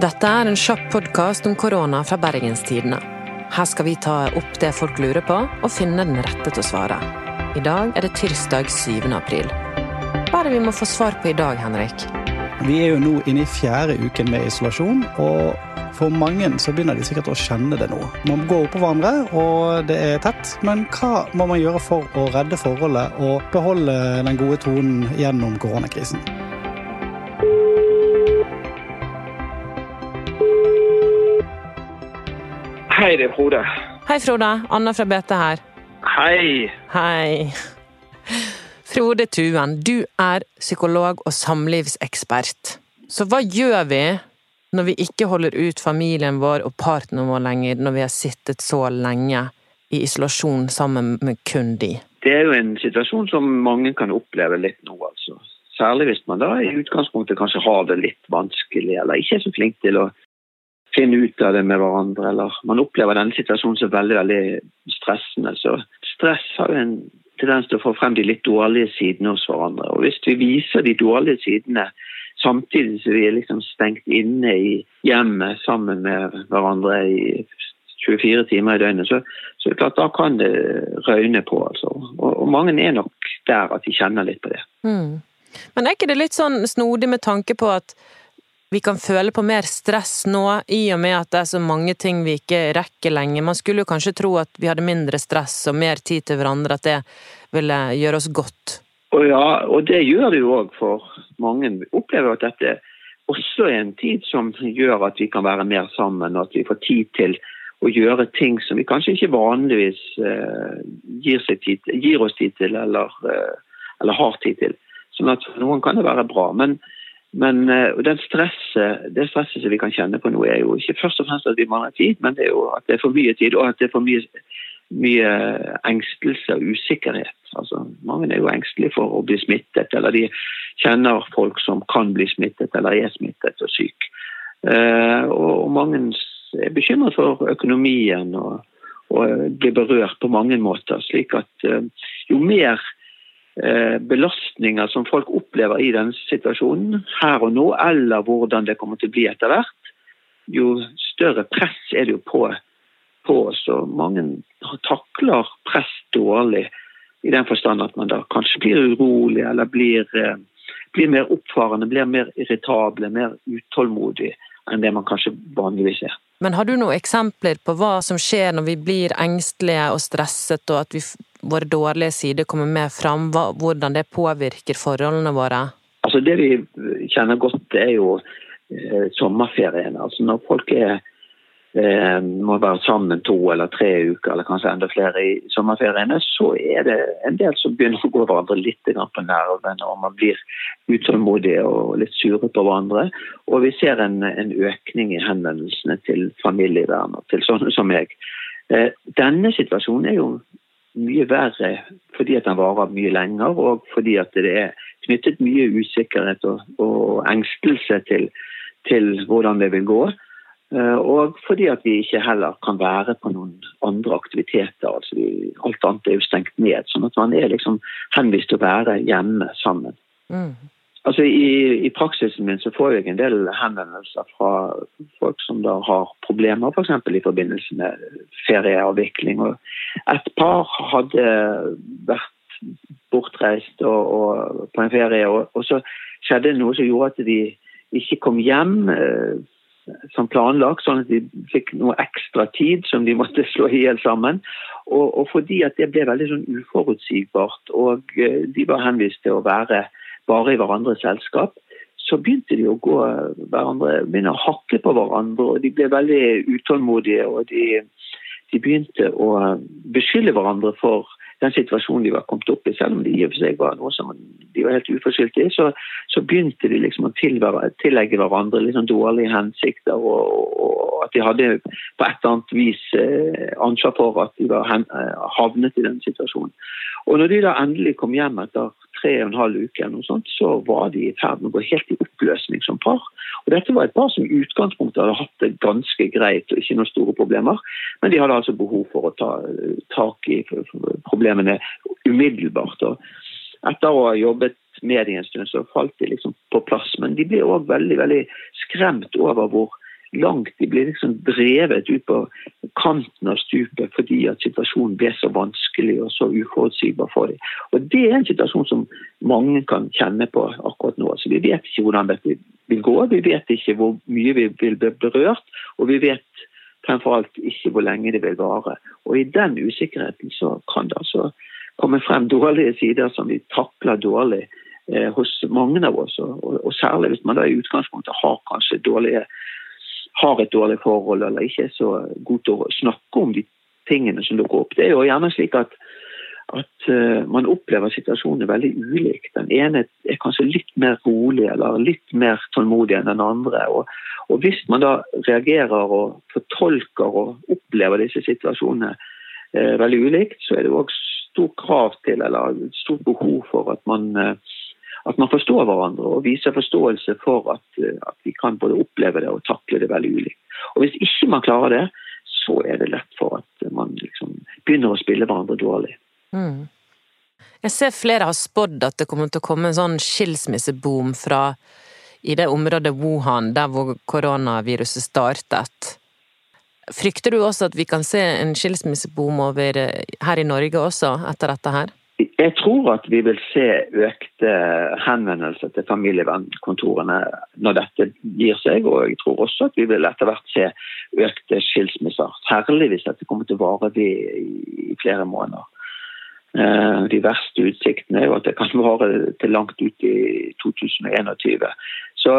Dette er en kjapp podkast om korona fra Bergenstidene. Her skal vi ta opp det folk lurer på, og finne den rette til å svare. I dag er det tirsdag 7. april. Hva er det vi må få svar på i dag, Henrik? Vi er jo nå inne i fjerde uken med isolasjon, og for mange så begynner de sikkert å kjenne det nå. Man går oppå hverandre, og det er tett. Men hva må man gjøre for å redde forholdet og beholde den gode tonen gjennom koronakrisen? Hei, det er Frode. Hei, Frode. Anna fra BT her. Hei. Hei. Frode Tuen, du er psykolog og samlivsekspert. Så hva gjør vi når vi ikke holder ut familien vår og partneren vår lenger, når vi har sittet så lenge i isolasjon sammen med kun de? Det er jo en situasjon som mange kan oppleve litt nå, altså. Særlig hvis man da i utgangspunktet kanskje har det litt vanskelig, eller ikke er så flink til å finne ut av det med hverandre. Eller man opplever denne situasjonen som veldig veldig stressende. Så stress har jo en tendens til å få frem de litt dårlige sidene hos hverandre. Og hvis vi viser de dårlige sidene samtidig som vi er liksom stengt inne i hjemmet sammen med hverandre i 24 timer i døgnet, så, så er det klart da kan det røyne på. altså. Og, og mange er nok der at de kjenner litt på det. Mm. Men er ikke det litt sånn snodig med tanke på at vi kan føle på mer stress nå, i og med at det er så mange ting vi ikke rekker lenger. Man skulle jo kanskje tro at vi hadde mindre stress og mer tid til hverandre, at det ville gjøre oss godt. Og ja, og det gjør det jo òg for mange. Vi opplever at dette også er en tid som gjør at vi kan være mer sammen, og at vi får tid til å gjøre ting som vi kanskje ikke vanligvis uh, gir, tid, gir, oss tid til, eller, uh, eller, har tid til. Sånn at for noen kan det være bra. Men men den stresset, det stresset som vi kan kjenne på nå, er jo ikke først og fremst at vi mangler tid, men det er jo at det er for mye tid, og at det er for mye, mye engstelse og usikkerhet. Altså, mange er jo engstelige for å bli smittet, eller de kjenner folk som kan bli smittet eller er smittet og syk. Uh, og, mange er bekymret for økonomien og, og blir berørt på mange måter. slik at uh, jo mer Eh, belastninger som folk opplever i denne situasjonen her og nå, eller hvordan det kommer til å bli etter hvert, jo større press er det jo på, på oss. Og mange takler press dårlig i den forstand at man da kanskje blir urolig eller blir, eh, blir mer oppfarende, blir mer irritable, mer utålmodig enn det man kanskje vanligvis er. Men har du noen eksempler på hva som skjer når vi blir engstelige og stresset, og at vi, våre dårlige sider kommer mer fram? Hvordan det påvirker forholdene våre? Altså Det vi kjenner godt, det er jo eh, sommerferien. Altså Når folk er eh, må være sammen to eller tre uker, eller kanskje enda flere i sommerferiene, så er det en del som begynner å gå hverandre litt på nervene, og man blir utålmodig og litt sure på hverandre. Og vi ser en, en økning i henvendelsene til familievern og til sånne som meg. Eh, denne situasjonen er jo mye verre fordi at den varer mye lenger, og fordi at det er knyttet mye usikkerhet og, og engstelse til, til hvordan det vil gå. Eh, og fordi at vi ikke heller kan være på noen andre aktiviteter. altså vi, Alt annet er jo stengt ned. Sånn at man er liksom henvist til å være hjemme sammen. Mm. Altså I, i praksisen min så får jeg en del henvendelser fra folk som da har problemer, f.eks. For i forbindelse med ferieavvikling. Og et par hadde vært bortreist og, og på en ferie, og, og, så skjedde det noe som gjorde at de ikke kom hjem. Eh, som planlagt, sånn at de fikk noe ekstra tid som de måtte slå i hjel sammen. Og, og, fordi at det ble veldig sånn uforutsigbart, og eh, de var henvist til å være bare i hverandres selskap, så begynte de å gå hverandre, begynne å hakke på hverandre. og De ble veldig utålmodige, og de, de begynte å beskylde hverandre for den situasjonen de var kommet opp i, selv om det i og for seg var noe som de var helt uforskyldt i, så, så, begynte de liksom å tillegge hverandre liksom dårlige hensikter, og, og, at de hadde på et eller annet vis eh, ansvar for at de var hen, eh, havnet i den situasjonen. Og når de da endelig kom hjem etter tre og en halv uke, noe sånt, så var de i ferd med å gå helt i oppløsning som par. Og Dette var et par som i utgangspunktet hadde hatt det ganske greit og ikke noen store problemer, men de hadde altså behov for å ta tak i problemene umiddelbart. og Etter å ha jobbet med dem en stund, så falt de liksom på plass. Men de ble òg veldig, veldig skremt over hvor langt. De blir liksom drevet ut på kanten av stupet fordi at situasjonen ble så vanskelig og så uforutsigbar for dem. Og Det er en situasjon som mange kan kjenne på akkurat nå. Så Vi vet ikke hvordan dette vil gå, vi vet ikke hvor mye vi vil bli berørt, og vi vet fremfor alt ikke hvor lenge det vil vare. Og I den usikkerheten så kan det altså komme frem dårlige sider som vi takler dårlig eh, hos mange av oss. Og, særlig hvis man da i utgangspunktet har kanskje dårlige har et dårlig forhold eller ikke er så god til å snakke om de tingene som dukker opp. Det er jo gjerne slik at, at uh, man opplever situasjonen veldig ulikt. Den ene er kanskje litt mer rolig eller litt mer tålmodig enn den andre. Og, og hvis man da reagerer og fortolker og opplever disse situasjonene uh, veldig ulikt, så er det òg stort krav til eller stort behov for at man uh, at man forstår hverandre og viser forståelse for at, eh, at, vi kan både oppleve det og takle det veldig ulikt. Og Hvis ikke man klarer det, så er det lett for at man liksom begynner å spille hverandre dårlig. Mm. Jeg ser flere har spådd at det kommer til å komme en sånn skilsmisseboom fra i det området Wuhan, der hvor koronaviruset startet. Frykter du også at vi kan se en skilsmisseboom over her i Norge også, etter dette her? Jeg tror at vi vil se økte henvendelser til familievernkontorene når dette gir seg. Og jeg tror også at vi vil etter hvert se økte skilsmisser. Særlig hvis dette kommer til å vare i flere måneder. Eh, de verste utsiktene er jo at det kan vare til langt ut i 2021. Så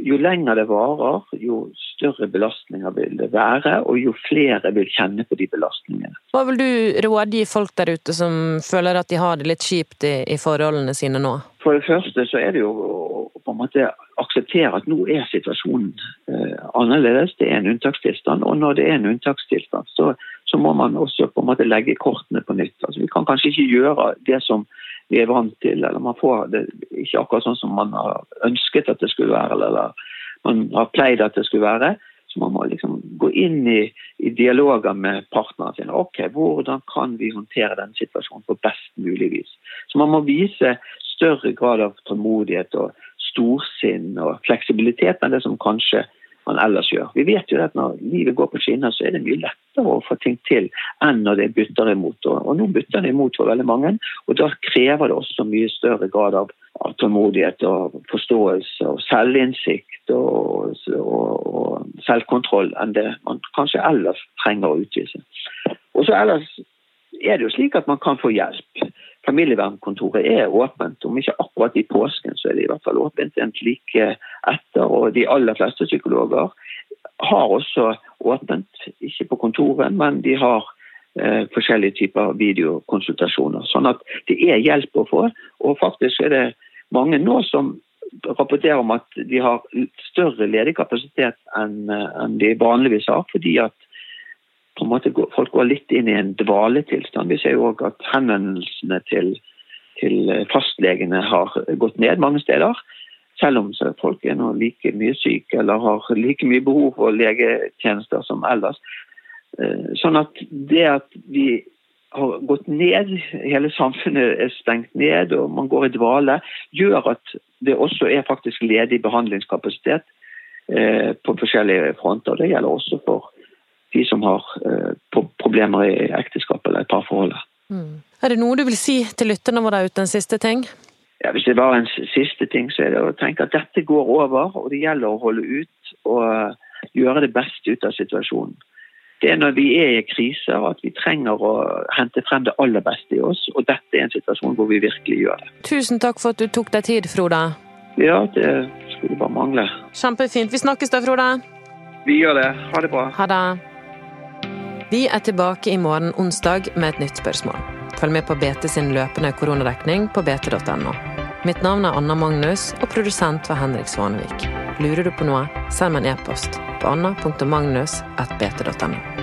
jo lenger det varer, jo større belastninger vil det være, og jo flere vil kjenne på de belastningene. Hva vil du rådgi folk der ute som føler at de har det litt kjipt i, i forholdene sine nå? For det første så er det jo å på en måte akseptere at nå er situasjonen eh, annerledes. Det er en unntakstilstand, og når det er en unntakstilstand, så så må man også på en måte legge kortene på nytt. Altså, vi kan kanskje ikke gjøre det som vi er vant til, eller man får det ikke akkurat sånn som man har ønsket at det skulle være, eller man har pleid at det skulle være. Så man må liksom gå inn i, i dialoger med partnerne sine. Ok, Hvordan kan vi håndtere den situasjonen på best mulig vis? Så man må vise større grad av tålmodighet og storsinn og fleksibilitet enn det som kanskje man ellers gjør. Vi vet jo at når livet går på skinner, så er det mye lettere å få ting til enn når det butter imot. Og, nå butter det imot for veldig mange, og da krever det også mye større grad av, av tålmodighet og forståelse og selvinnsikt og, og, og selvkontroll enn det man kanskje ellers trenger å utvise. Og så ellers er det jo slik at man kan få hjelp. Familievernkontoret er åpent, om ikke akkurat i påsken, så er det i hvert fall åpent en like etter. Og de aller fleste psykologer har også åpent, ikke på kontoret, men de har eh, forskjellige typer videokonsultasjoner. Sånn at det er hjelp å få. Og faktisk er det mange nå som rapporterer om at de har større ledig kapasitet enn, eh, enn de vanligvis har, fordi at på en måte folk går litt inn i en dvaletilstand. Vi ser jo òg at henvendelsene til, til, fastlegene har gått ned mange steder. Selv om folk er nå like mye syke eller har like mye behov for legetjenester som ellers. Eh, sånn at det at vi har gått ned, hele samfunnet er stengt ned og man går i dvale, gjør at det også er faktisk ledig behandlingskapasitet eh, på forskjellige fronter. Det gjelder også for de som har eh, problemer i ekteskap eller i parforholdet. Mm. Er det noe du vil si til lytterne våre uten en siste ting? Ja, Hvis det var en siste ting, så er det å tenke at dette går over, og det gjelder å holde ut og eh, gjøre det beste ut av situasjonen. Det er når vi er i kriser at vi trenger å hente frem det aller beste i oss, og dette er en situasjon hvor vi virkelig gjør det. Tusen takk for at du tok deg tid, Frode. Ja, det skulle bare mangle. Kjempefint. Vi snakkes da, Frode. Vi gjør det. Ha det bra. Ha det. Vi er tilbake i morgen onsdag med et nytt spørsmål. Følg med på BT sin løpende koronadekning på bt.no. Mitt navn er Anna Magnus, og produsent var Henrik Svanevik. Lurer du på noe, send meg en e-post på anna.magnus.bt.no.